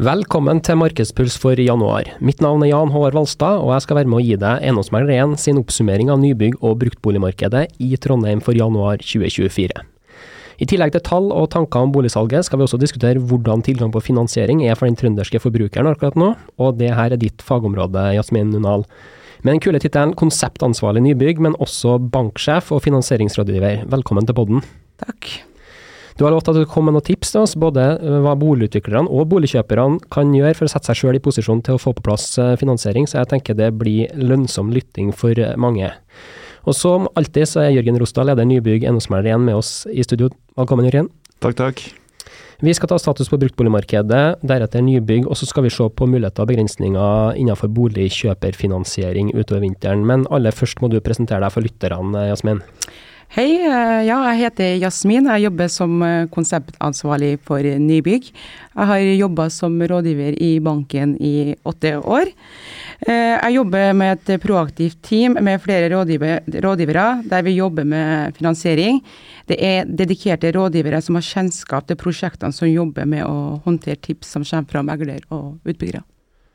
Velkommen til Markedspuls for januar. Mitt navn er Jan Håvard Valstad, og jeg skal være med å gi deg Eiendomsmegler 1 sin oppsummering av nybygg- og bruktboligmarkedet i Trondheim for januar 2024. I tillegg til tall og tanker om boligsalget, skal vi også diskutere hvordan tilgang på finansiering er for den trønderske forbrukeren akkurat nå, og det her er ditt fagområde, Jasmin Nunal. Med den kule tittelen konseptansvarlig nybygg, men også banksjef og finansieringsrådgiver. Velkommen til podden. Takk. Du har lovt at du kommer med noen tips til oss, både eh, hva boligutviklerne og boligkjøperne kan gjøre for å sette seg selv i posisjon til å få på plass eh, finansiering, så jeg tenker det blir lønnsom lytting for eh, mange. Og som alltid så er Jørgen Rostad, leder Nybygg eiendomsmegler igjen med oss i studio. Velkommen, Jørgen. Takk, takk. Vi skal ta status på bruktboligmarkedet, deretter nybygg, og så skal vi se på muligheter og begrensninger innenfor boligkjøperfinansiering utover vinteren. Men aller først må du presentere deg for lytterne, Jasmin. Hei, eh, ja, jeg heter Jasmin. Jeg jobber som eh, konseptansvarlig for nybygg. Jeg har jobba som rådgiver i banken i åtte år. Eh, jeg jobber med et proaktivt team med flere rådgivere, der vi jobber med finansiering. Det er dedikerte rådgivere som har kjennskap til prosjektene som jobber med å håndtere tips som kommer fra megler og utbyggere.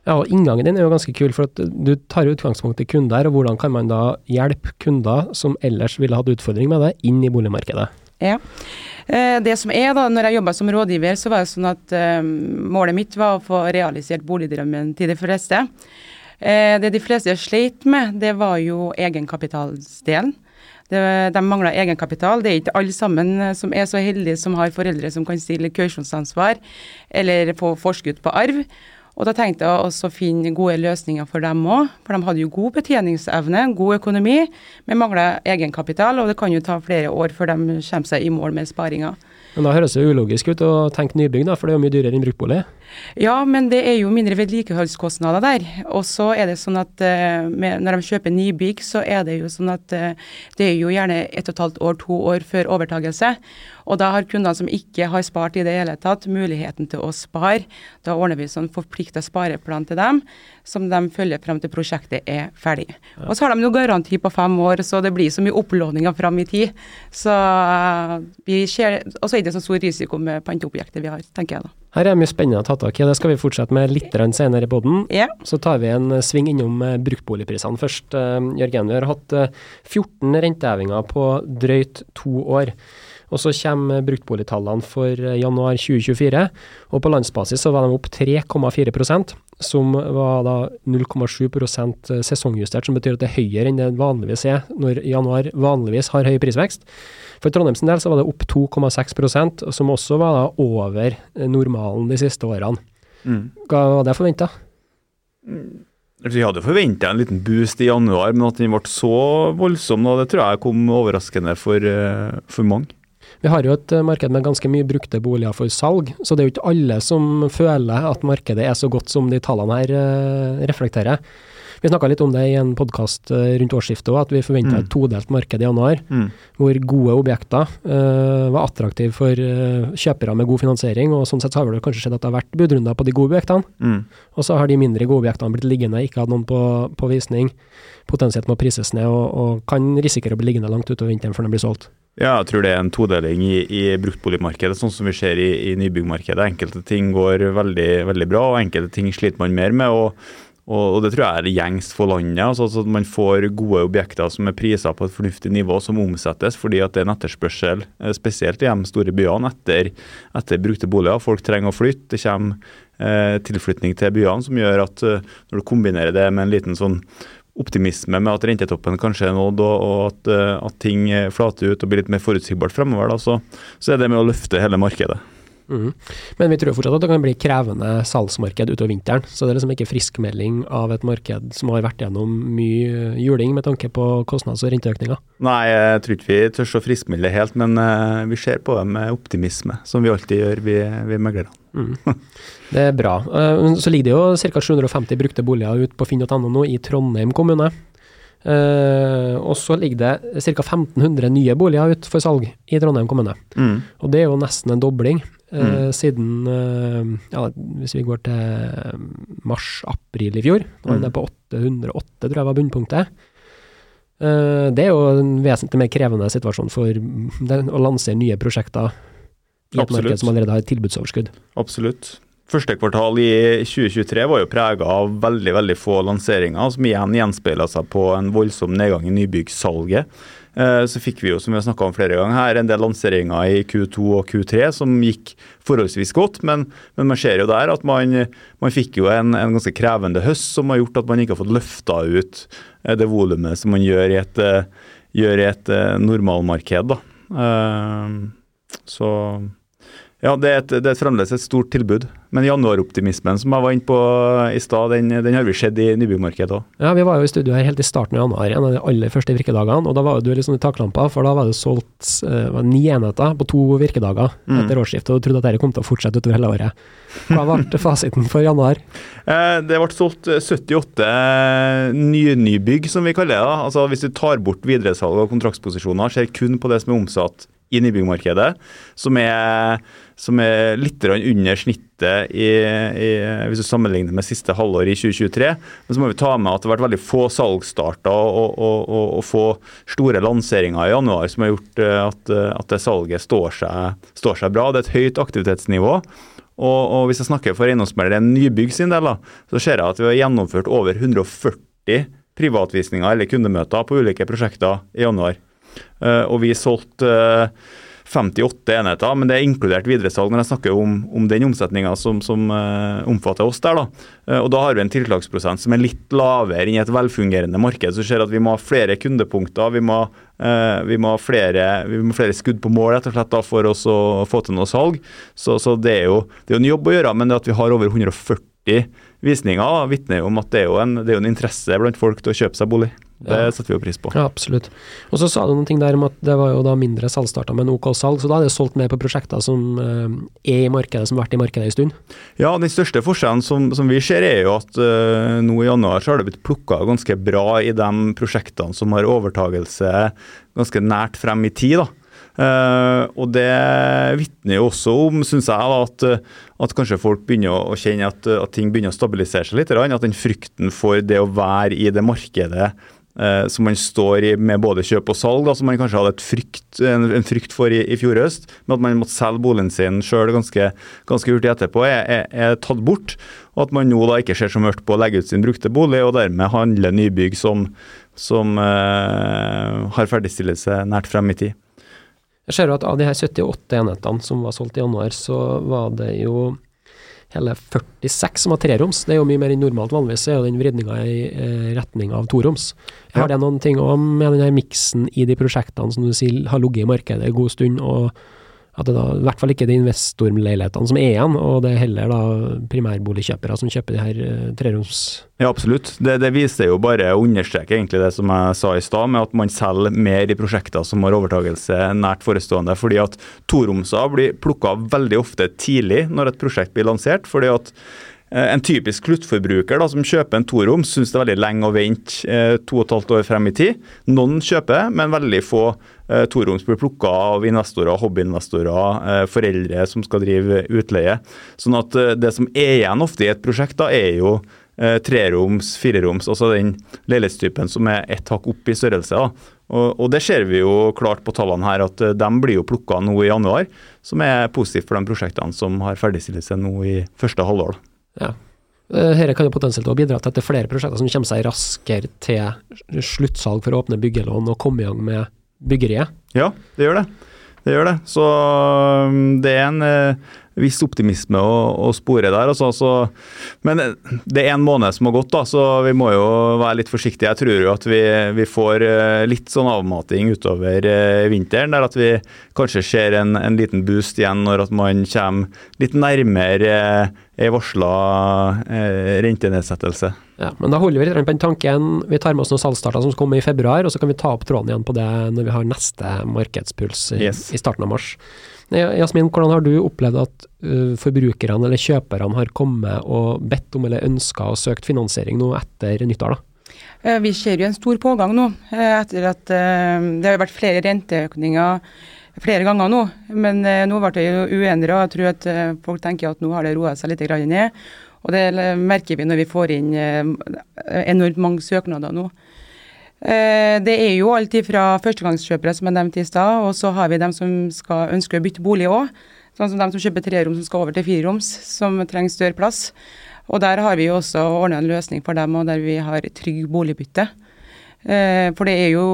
Ja, og Inngangen din er jo ganske kul, for at du tar utgangspunkt i kunder. og Hvordan kan man da hjelpe kunder som ellers ville hatt utfordring med det, inn i boligmarkedet? Ja. Eh, det som er da, når jeg jobba som rådgiver, så var det sånn at um, målet mitt var å få realisert boligdrømmen til de fleste. Uh, det de fleste sleit med, det var jo egenkapitalsdelen. Det, de mangla egenkapital. Det er ikke alle sammen som er så heldige som har foreldre som kan stille kausjonsansvar eller få forskudd på arv. Og da tenkte jeg også å finne gode løsninger for dem òg. For de hadde jo god betjeningsevne, god økonomi, men mangla egenkapital. Og det kan jo ta flere år før de kommer seg i mål med sparinga. Men da høres det ulogisk ut å tenke nybygg, da, for det er jo mye dyrere enn bruktbolig? Ja, men det er jo mindre vedlikeholdskostnader der. Og så er det sånn at uh, med, når de kjøper nybygg, så er det jo sånn at uh, det er jo gjerne ett og et halvt år, to år før overtagelse. Og da har kundene som ikke har spart i det hele tatt, muligheten til å spare. Da ordner vi sånn forplikta spareplan til dem, som de følger frem til prosjektet er ferdig. Ja. Og så har de jo garanti på fem år, så det blir så mye opplåninger fram i tid. Så uh, vi ser, Og så er det så stor risiko med panteobjektet vi har, tenker jeg da. Her er mye spennende å ta tak i, det skal vi fortsette med litt senere i poden. Ja. Så tar vi en sving innom eh, bruktboligprisene først. Jørgen, vi har hatt 14 rentehevinger på drøyt to år. Og så kommer bruktboligtallene for eh, januar 2024, og på landsbasis så var de opp 3,4% som var da 0,7 eh, sesongjustert, som betyr at det er høyere enn det vanligvis er når januar vanligvis har høy prisvekst. For Trondheims del så var det opp 2,6% som også var da over eh, normalen de siste årene. Mm. Hva var det forventa? Mm. Vi hadde forventa en liten boost i januar, men at den ble så voldsom, det tror jeg kom overraskende for, for mange. Vi har jo et eh, marked med ganske mye brukte boliger for salg, så det er jo ikke alle som føler at markedet er så godt som de tallene her uh, reflekterer. Vi snakka litt om det i en podkast uh, eh, rundt årsskiftet òg, at vi forventa mm. et todelt marked i januar. Mm. Hvor gode objekter uh, var attraktive for kjøpere med god finansiering. og Sånn sett så har det kanskje skjedd at det har vært budrunder på de gode objektene. Mm. Og så har de mindre gode objektene blitt liggende, ikke hatt noen på, på visning. Potensielt må prises ned og, og kan risikere å bli liggende langt utover vinteren før de blir solgt. Ja, jeg tror det er en todeling i, i bruktboligmarkedet, sånn som vi ser i, i nybyggmarkedet. Enkelte ting går veldig, veldig bra, og enkelte ting sliter man mer med. og, og, og Det tror jeg er gjengst for landet. altså at Man får gode objekter som er priser på et fornuftig nivå, som omsettes fordi at det er en etterspørsel, eh, spesielt i de store byene, etter, etter brukte boliger. Folk trenger å flytte. Det kommer eh, tilflytning til byene som gjør at eh, når du kombinerer det med en liten sånn optimisme med at rentetoppen kanskje er nådd, og, og at, eh, at, ting flater ut og blir litt mer forutsigbart fremover, da, så, så, er det med å løfte hele markedet. Mm. Men vi tror fortsatt at det kan bli krevende salgsmarked utover vinteren. Så det er liksom ikke friskmelding av et marked som har vært gjennom mye juling med tanke på kostnads- og renteøkninger. Nei, jeg tror ikke vi tør å friskmelde helt, men uh, vi ser på det med optimisme, som vi alltid gjør, vi, vi meglerne. Mm. Det er bra. Uh, så ligger det jo ca. 750 brukte boliger ute på finn.no nå i Trondheim kommune. Uh, og så ligger det ca. 1500 nye boliger ute for salg i Trondheim kommune. Mm. Og det er jo nesten en dobling uh, mm. siden ja, Hvis vi går til mars-april i fjor, da var det mm. på 808, tror jeg var bunnpunktet. det er jo en vesentlig mer krevende situasjon for å lansere nye prosjekter i et marked som allerede har et tilbudsoverskudd. Absolutt. Første kvartal i 2023 var jo prega av veldig veldig få lanseringer, som igjen gjenspeila seg på en voldsom nedgang i nybyggsalget. Eh, så fikk vi jo, som vi har om flere ganger her, en del lanseringer i Q2 og Q3 som gikk forholdsvis godt. Men, men man ser jo der at man, man fikk jo en, en, ganske krevende høst som har gjort at man ikke har fått løfta ut eh, det volumet som man gjør i et, eh, gjør i et normalmarked. da. Så ja, det er, et, det er fremdeles et stort tilbud. Men januaroptimismen som jeg var inne på i stad, den, den, har vi sett i nybymarkedet òg. Ja, vi var jo i studio her helt i starten av januar, en av de aller første virkedagene. Og da var du litt sånn i taklampa, for da var det solgt uh, ni enheter på to virkedager mm. etter årsskiftet, og du trodde at dette kom til å fortsette utover hele året. Hva ble fasiten for januar? Eh, det ble solgt 78 nynybygg, som vi kaller det. Altså Hvis du tar bort videresalg og kontraktsposisjoner, ser kun på det som er omsatt i nybyggmarkedet, som er, som er litt under snittet i, i, hvis du sammenligner med siste halvår i 2023. Men så må vi ta med at det har vært veldig få salgsstarter og, og, og, og, få store lanseringer i januar som har gjort eh, at, at det salget står seg, står seg, bra. Det er et høyt aktivitetsnivå. Og, hvis jeg snakker for eiendomsmeglere nybygg sin del, så ser jeg at vi har gjennomført over 140 privatvisninger eller kundemøter på ulike prosjekter i januar. Eh, og vi solgte 58 eh, enheter, men det er inkludert videresalg når jeg snakker om, om den omsetninga som, som uh, omfatter oss der. Da. Og da har vi en tiltaksprosent som er litt lavere enn i et velfungerende marked. Så ser at vi må ha flere kundepunkter, vi må, vi må ha flere, må flere, skudd på mål rett og slett da, for oss å få til noe salg. Så, så det, er jo, det er jo en jobb å gjøre, men det at vi har over 140 visninger, vitner jo om at det er, en, det er en interesse blant folk til å kjøpe seg bolig. Det ja. setter vi jo pris på. Ja, absolutt. Og så sa du noen ting der om at det var jo da mindre salgsstarter med OK salg, så da er det solgt mer på prosjekter som uh, er i markedet, som har vært i markedet en stund? Ja, den største forskjellen som, som vi ser er jo at uh, nå i januar så har det blitt plukka ganske bra i de prosjektene som har overtagelse ganske nært frem i tid. da. Uh, og det vitner jo også om, syns jeg, da, at, at, kanskje folk begynner å kjenne at, at, ting begynner å stabilisere seg litt. At den frykten for det å være i det markedet eh, som man står i med både kjøp og salg, da, som man kanskje hadde frykt, en, en, frykt for i, i fjor høst, men at man måtte selge boligen sin sjøl ganske, ganske hurtig etterpå, er, er, er, tatt bort. Og at man nå da ikke ser så mørkt på å legge ut sin brukte bolig, og dermed handle nybygg som, som uh, har ferdigstillelse nært frem i tid. Jeg ser jo at Av de her 78 enhetene som var solgt i januar, så var det jo hele 46 som var treroms. Det er jo mye mer enn normalt. Vanligvis er jo den vridninga i eh, retning av toroms. Har det noen ting om med den her miksen i de prosjektene som du sier har ligget i markedet en god stund, og at det da i hvert fall ikke er de investorleilighetene som er igjen, og det er heller da primærboligkjøpere som kjøper de her uh, treroms... Ja, absolutt. Det, det, viser jo bare å understreke egentlig det som jeg sa i stad, med at man selger mer i prosjekter som har overtagelse nært forestående. fordi at toromser blir plukka veldig ofte tidlig når et prosjekt blir lansert. fordi at Eh, en typisk sluttforbruker da, som kjøper en torom, syns det er veldig lenge å vente eh, to og et halvt år frem i tid. Noen kjøper, men veldig få eh, toroms blir plukka av investorer, hobbyinvestorer, eh, foreldre som skal drive utleie. Sånn at eh, Det som er igjen ofte i et prosjekt, da, er jo eh, treroms, fireroms, altså den leilighetstypen som er ett hakk opp i størrelse. da. Og, og, Det ser vi jo klart på tallene her, at de blir jo plukka nå i januar. Som er positivt for de prosjektene som har ferdigstillelse nå i første halvår. Ja. Dette kan jo potensielt også bidra til at det er flere prosjekter som kommer seg raskere til sluttsalg for å åpne byggelån og komme i gang med byggeriet. Ja, det gjør det. Det gjør det. Så um, det er en eh, viss optimisme å, å spore der. Altså, så, men det er en måned som har gått, da, så vi må jo være litt forsiktige. Jeg tror jo at vi, vi får eh, litt sånn avmating utover eh, vinteren. Der at vi kanskje ser en, en liten boost igjen når at man kommer litt nærmere ei varsla eh, rentenedsettelse. Ja, men Da holder vi litt på den tanken. Vi tar med oss noen salgsstarter som kommer i februar, og så kan vi ta opp tråden igjen på det når vi har neste markedspuls i, yes. i starten av mars. Jasmin, hvordan har du opplevd at uh, forbrukerne eller kjøperne har kommet og bedt om eller ønska og søkt finansiering nå etter nyttår? da? Uh, vi ser jo en stor pågang nå, uh, etter at det har vært flere renteøkninger flere ganger nå. Men nå ble det jo uendra. Jeg tror at folk tenker at nå har det roa seg litt ned. Og det merker vi når vi får inn enormt mange søknader nå. Eh, det er jo alltid fra førstegangskjøpere, som jeg nevnte i stad, og så har vi dem som skal ønsker å bytte bolig òg. Sånn som dem som kjøper trerom som skal over til fireroms, som trenger større plass. Og der har vi jo også ordna en løsning for dem, og der vi har trygg boligbytte. Eh, for det er jo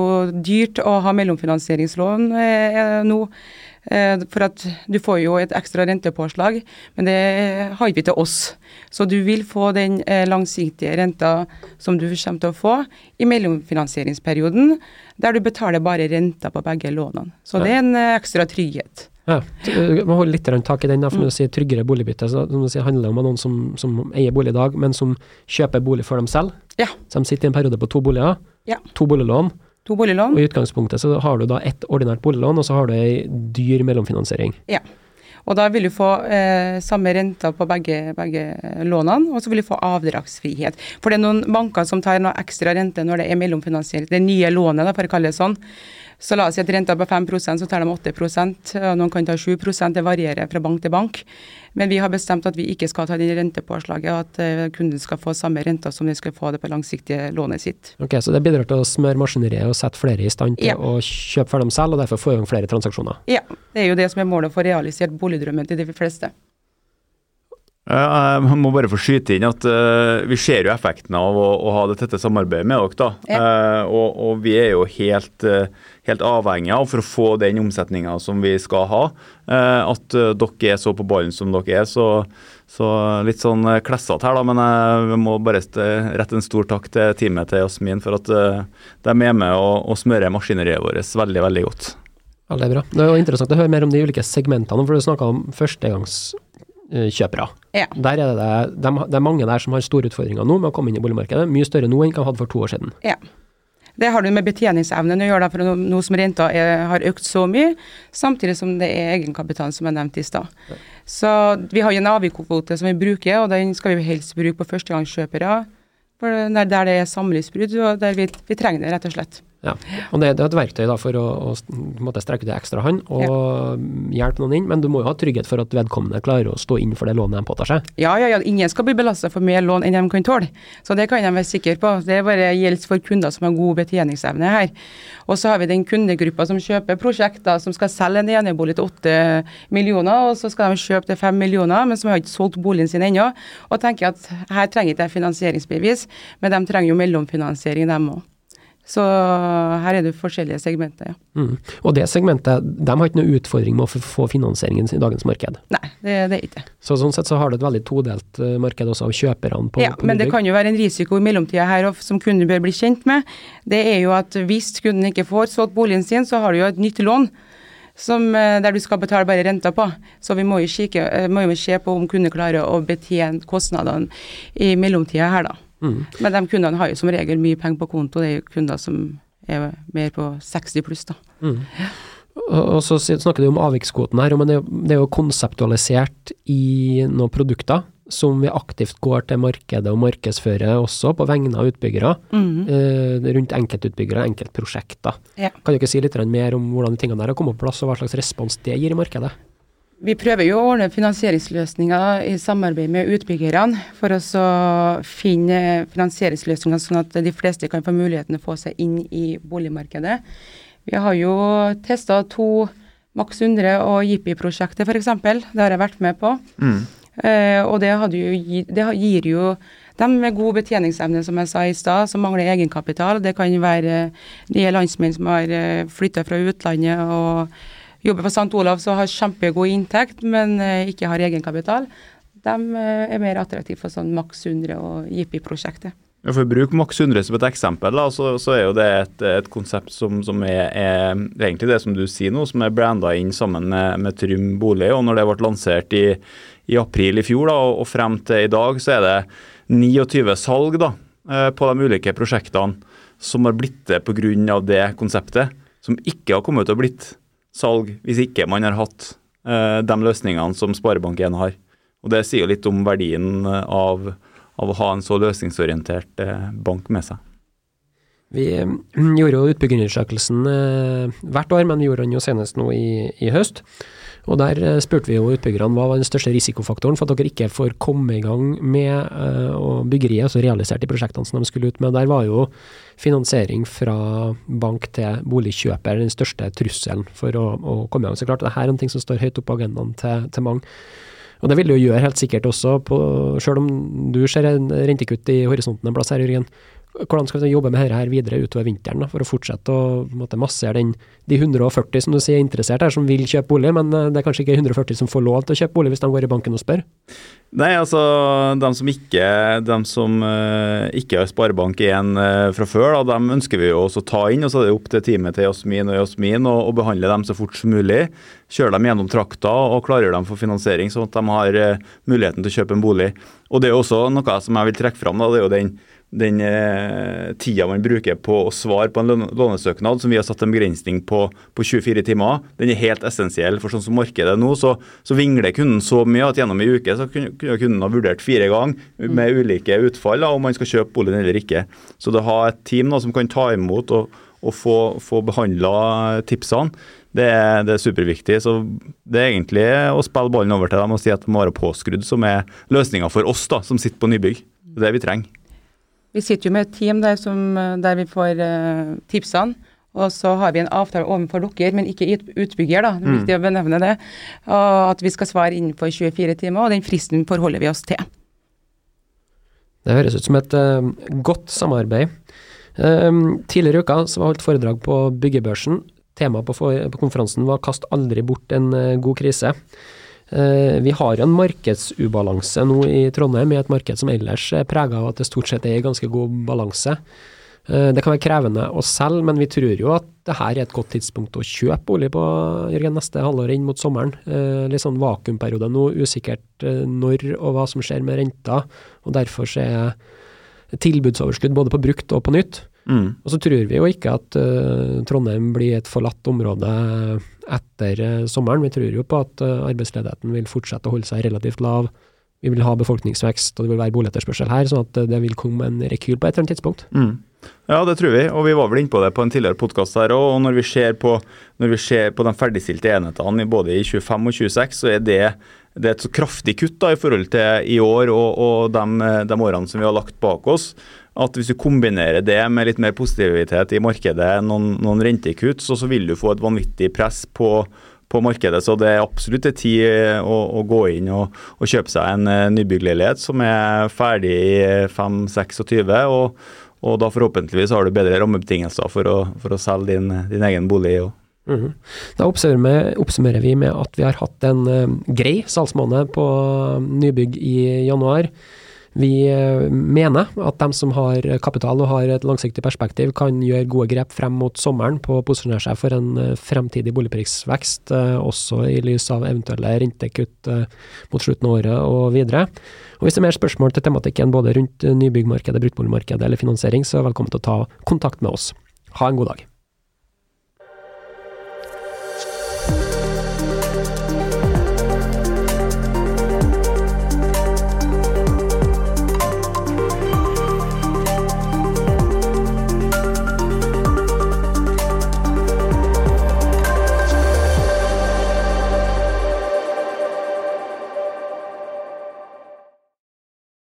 dyrt å ha mellomfinansieringslån eh, nå. Eh, for at du får jo et ekstra rentepåslag, men det har ikke vi til oss. Så du vil få den langsiktige renta som du kommer til å få i mellomfinansieringsperioden, der du betaler bare renta på begge lånene. Så det er en ekstra trygghet. Ja, må holde litt tak i den. for når du sier tryggere boligbytte. så som du sier, handler det om noen som, som, eier bolig i dag, men som kjøper bolig for dem selv. Ja. Så de sitter i en periode på to boliger. Ja. To boliglån. To boliglån. Og I utgangspunktet så har du da ett ordinært boliglån, og så har du ei dyr mellomfinansiering. Ja. Og da vil du få eh, samme renta på begge, begge, lånene, og så vil du få avdragsfrihet. For det er noen banker som tar noe ekstra rente når det er mellomfinansiering. Det nye lånet, da, for å kalle det sånn. Så la oss si at renta på 5% så tar de 8 og noen kan ta 7% det varierer fra bank til bank. Men vi har bestemt at vi ikke skal ta det rentepåslaget, og at eh, kunden skal få samme renta som de skal få det på langsiktige lånet sitt. Ok, Så det bidrar til å smøre maskineriet og sette flere i stand til ja. å kjøpe for dem selv, og derfor få i gang flere transaksjoner? Ja, det er jo det som er målet for realisert boligdrømmen til de fleste. Jeg må bare få skyte inn at uh, vi ser jo effekten av å, å, ha det tette samarbeidet med dere. da. Ja. Uh, og, og, vi er jo helt, uh, helt avhengige av, for å få den omsetninga som vi skal ha, at dere er så på ballen som dere er. Så, så litt sånn klessete her, da, men jeg må bare rette en stor takk til teamet til Jasmin for at de er med og, og smører maskineriet vårt veldig, veldig godt. Veldig bra. Det er jo interessant å høre mer om de ulike segmentene, for du snakka om førstegangs Eh. Ja. Der er det, de, det er mange der som har store utfordringer nå med å komme inn i boligmarkedet. Mye større nå enn de hadde for to år siden. Ja. Det har du med betjeningsevnen å gjøre, for nå som renta er, har økt så mye, samtidig som det er egenkapitalen som er nevnt i stad. Ja. Så vi har jo en avvikskvote som vi bruker, og den skal vi helst bruke på førstegangskjøpere. For der det er samlivsbrudd, og der vi, vi trenger det, rett og slett. Ja, og det, det, er et verktøy da, for å, å strekke ut ekstra hånd og ja. hjelpe noen inn, men du må jo ha trygghet for at vedkommende klarer å stå inn for det lånet de påtar seg. Ja, ja, ja. ingen skal bli belasta for mer lån enn de kan tåle, så det kan de være sikre på. Det bare gjelder for kunder som har god betjeningsevne her. Og så har vi den kundegruppa som kjøper prosjekter som skal selge en enebolig til åtte millioner, og så skal de kjøpe til fem millioner, men som har ikke solgt boligen sin ennå, og tenker at her trenger ikke jeg finansieringsbevis, men de trenger jo mellomfinansiering, dem òg. Så her er det forskjellige segmenter, ja. Mm. Og det segmentet, de har ikke noe utfordring med å få finansieringen i dagens marked? Nei, det, det er ikke Så sånn sett så har du et veldig todelt uh, marked også av kjøperne på Ja, på men det kan jo være en risiko i mellomtida her som kunden bør bli kjent med. Det er jo at hvis kunden ikke får solgt boligen sin, så har du jo et nytt lån. Som, eh, der du skal betale bare renta på. Så vi må jo, kikke, eh, må jo se på om kunden klarer å betjene kostnadene i mellomtida her, da. Mm. Men de kundene har jo som regel mye penger på konto, det er jo kunder som er mer på 60 pluss, da. Mm. Og så snakker du om avvikskvoten her, men det er jo konseptualisert i noen produkter som vi aktivt går til markedet og markedsfører også på vegne av utbyggere. Mm. Eh, rundt enkeltutbyggere og enkeltprosjekter. Ja. Kan du ikke si litt mer om hvordan de tingene der har kommet på plass, og hva slags respons det gir i markedet? Vi prøver jo å ordne finansieringsløsninger i samarbeid med utbyggerne, for å finne finansieringsløsninger sånn at de fleste kan få muligheten til å få seg inn i boligmarkedet. Vi har jo testa to Max 100 og Jippi-prosjektet f.eks. Det har jeg vært med på. Mm. Eh, og det, jo, det, gir jo dem med god betjeningsevne, som jeg sa i stad, som mangler egenkapital. Det kan være nye landsmenn som har eh, flytta fra utlandet og jobber på St. Olav som har kjempegod inntekt, men eh, ikke har egenkapital, de eh, er mer attraktive for sånn Maks 100 og Jippi-prosjektet. Ja, for å bruke Maks 100 som et eksempel, da, så, så, er jo det et, et konsept som, som er, er, egentlig det som du sier nå, som er branda inn sammen med, med Trym bolig. og Når det ble lansert i, i april i fjor da, og, og, frem til i dag, så er det 29 salg da, eh, på de ulike prosjektene som har blitt det pga. det konseptet, som ikke har kommet til å blitt salg hvis ikke man har hatt uh, de løsningene som Sparebank1 har. Og Det sier litt om verdien av, av å ha en så løsningsorientert uh, bank med seg. Vi gjorde jo utbyggerundersøkelsen hvert år, men vi gjorde den jo senest nå i, i høst. Og Der eh, spurte vi jo utbyggerne hva var den største risikofaktoren for at dere ikke får komme i gang med uh, byggeriet, altså realisert de prosjektene som de skulle ut med. Der var jo finansiering fra bank til boligkjøper den største trusselen for å, å komme i gang. Så klart, det her er en ting som står høyt oppe på agendaen til, til mange. Og Det vil det jo gjøre helt sikkert også, på, selv om du ser en rentekutt i horisonten en plass her, Jørgen hvordan skal vi jobbe med dette her videre utover vinteren, da, for å fortsette å måtte, massere den, de 140 som du sier er interessert her, som vil kjøpe bolig, men eh, det er kanskje ikke 140 som får lov til å kjøpe bolig hvis de går i banken og spør? Nei, altså de som ikke, de som, uh, ikke har sparebank igjen uh, fra før, da, dem ønsker vi jo også å ta inn. og Så er det opp til teamet til Jasmin og Jasmin å behandle dem så fort som mulig. Kjøre dem gjennom trakta og klargjøre dem for finansiering, sånn at de har uh, muligheten til å kjøpe en bolig. Og Det er også noe som jeg vil trekke fram. Da, det er jo den den eh, tida man bruker på å svare på en lånesøknad, som vi har satt en begrensning på, på 24 timer, den er helt essensiell. For sånn som markedet er nå, så, så, vingler kunden så mye at gjennom en uke så kunne, kunne kunden ha vurdert fire ganger med ulike utfall da, om man skal kjøpe boligen eller ikke. Så det å ha et team da, som kan ta imot og, og få, få behandla tipsene, det er, det er, superviktig. Så det er egentlig å spille ballen over til dem og si at de må være påskrudd, som er løsninga for oss da, som sitter på nybygg. Det er det vi trenger. Vi sitter jo med et team der, som, der vi får uh, tipsene. Og så har vi en avtale overfor dere, men ikke utbygger, da. Det er viktig mm. å benevne det. Og at vi skal svare innenfor 24 timer, og den fristen forholder vi oss til. Det høres ut som et uh, godt samarbeid. Um, tidligere i uka så var holdt foredrag på byggebørsen. Temaet på, på, konferansen var 'Kast aldri bort en uh, god krise'. Eh, vi har en markedsubalanse nå i Trondheim, i et marked som ellers er prega av at det stort sett er i ganske god balanse. Eh, det kan være krevende å selge, men vi tror jo at det her er et godt tidspunkt å kjøpe bolig på Jørgen, neste halvår inn mot sommeren. Eh, litt sånn vakuumperiode nå, usikkert når og hva som skjer med renta. og Derfor er tilbudsoverskudd både på brukt og på nytt. Mm. Og så tror vi jo ikke at uh, Trondheim blir et forlatt område etter uh, sommeren. Vi tror jo på at uh, arbeidsledigheten vil fortsette å holde seg relativt lav. Vi vil ha befolkningsvekst, og det vil være boligetterspørsel her, sånn at det vil komme en rekyl på et eller annet tidspunkt. Mm. Ja, det tror vi, og vi var vel inne på det på en tidligere podkast her òg. Og når vi, ser på, når vi ser på de ferdigstilte enhetene både i 25 og 26, så er det, det er et så kraftig kutt da, i forhold til i år og, og de, de årene som vi har lagt bak oss at hvis du kombinerer det med litt mer positivitet i markedet, noen, noen rentekutt, så, så, vil du få et vanvittig press på, på markedet. Så det er absolutt en tid å, å, gå inn og, og, kjøpe seg en uh, nybyggleilighet som er ferdig i 5-26, og, og, da forhåpentligvis har du bedre rammebetingelser for å, for å selge din, din, egen bolig. Og, Mm -hmm. Da oppsummerer, vi med at vi har hatt en uh, grei salgsmåned på nybygg i januar. Vi eh, mener at de som har kapital og har et langsiktig perspektiv, kan gjøre gode grep frem mot sommeren på å posisjonere seg for en eh, fremtidig boligprisvekst, eh, også i lys av eventuelle rentekutt mot slutten av året og videre. Og Hvis det er mer spørsmål til tematikken både rundt nybyggmarkedet, bruktboligmarkedet eller finansiering, så er velkommen til å ta kontakt med oss. Ha en god dag.